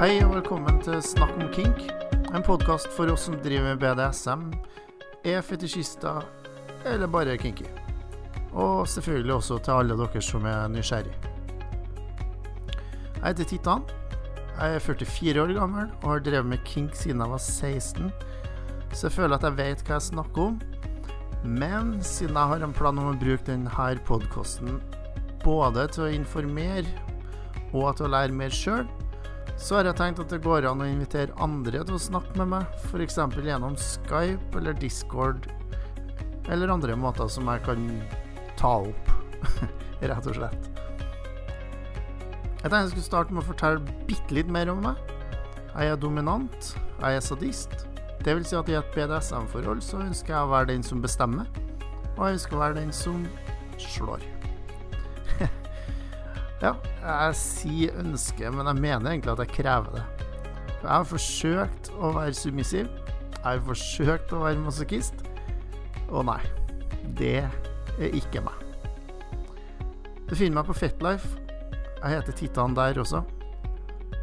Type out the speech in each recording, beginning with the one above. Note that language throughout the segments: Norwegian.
Hei og velkommen til Snakk om kink, en podkast for oss som driver med BDSM, er fetisjister eller bare kinky. Og selvfølgelig også til alle dere som er nysgjerrig. Jeg heter Titan. Jeg er 44 år gammel og har drevet med kink siden jeg var 16, så jeg føler at jeg vet hva jeg snakker om. Men siden jeg har en plan om å bruke denne podkasten både til å informere og til å lære mer sjøl, så har jeg tenkt at det går an å invitere andre til å snakke med meg, f.eks. gjennom Skype eller Discord, eller andre måter som jeg kan ta opp, rett og slett. Jeg tenkte jeg skulle starte med å fortelle bitte litt mer om meg. Jeg er dominant, jeg er sadist. Det vil si at i et BDSM-forhold så ønsker jeg å være den som bestemmer, og jeg ønsker å være den som slår. Ja, jeg sier ønske, men jeg mener egentlig at jeg krever det. For jeg har forsøkt å være submissiv, jeg har forsøkt å være masochist, og nei, det er ikke meg. Du finner meg på Fetlife. Jeg heter Titan der også.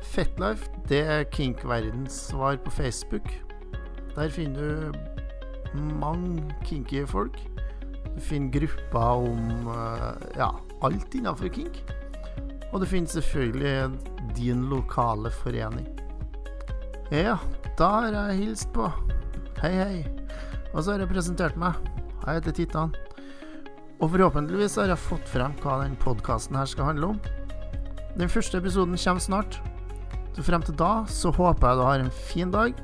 Fetlife, det er kink-verdens svar på Facebook. Der finner du mange kinky folk. Du finner grupper om eh, ja, alt innenfor kink. Og det finnes selvfølgelig din lokale forening. Ja, da har jeg hilst på. Hei, hei. Og så har jeg presentert meg. Jeg heter Titan. Og forhåpentligvis har jeg fått frem hva den podkasten her skal handle om. Den første episoden kommer snart. Så frem til da så håper jeg du har en fin dag,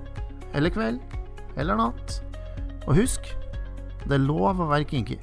eller kveld, eller natt. Og husk, det er lov å være kinky.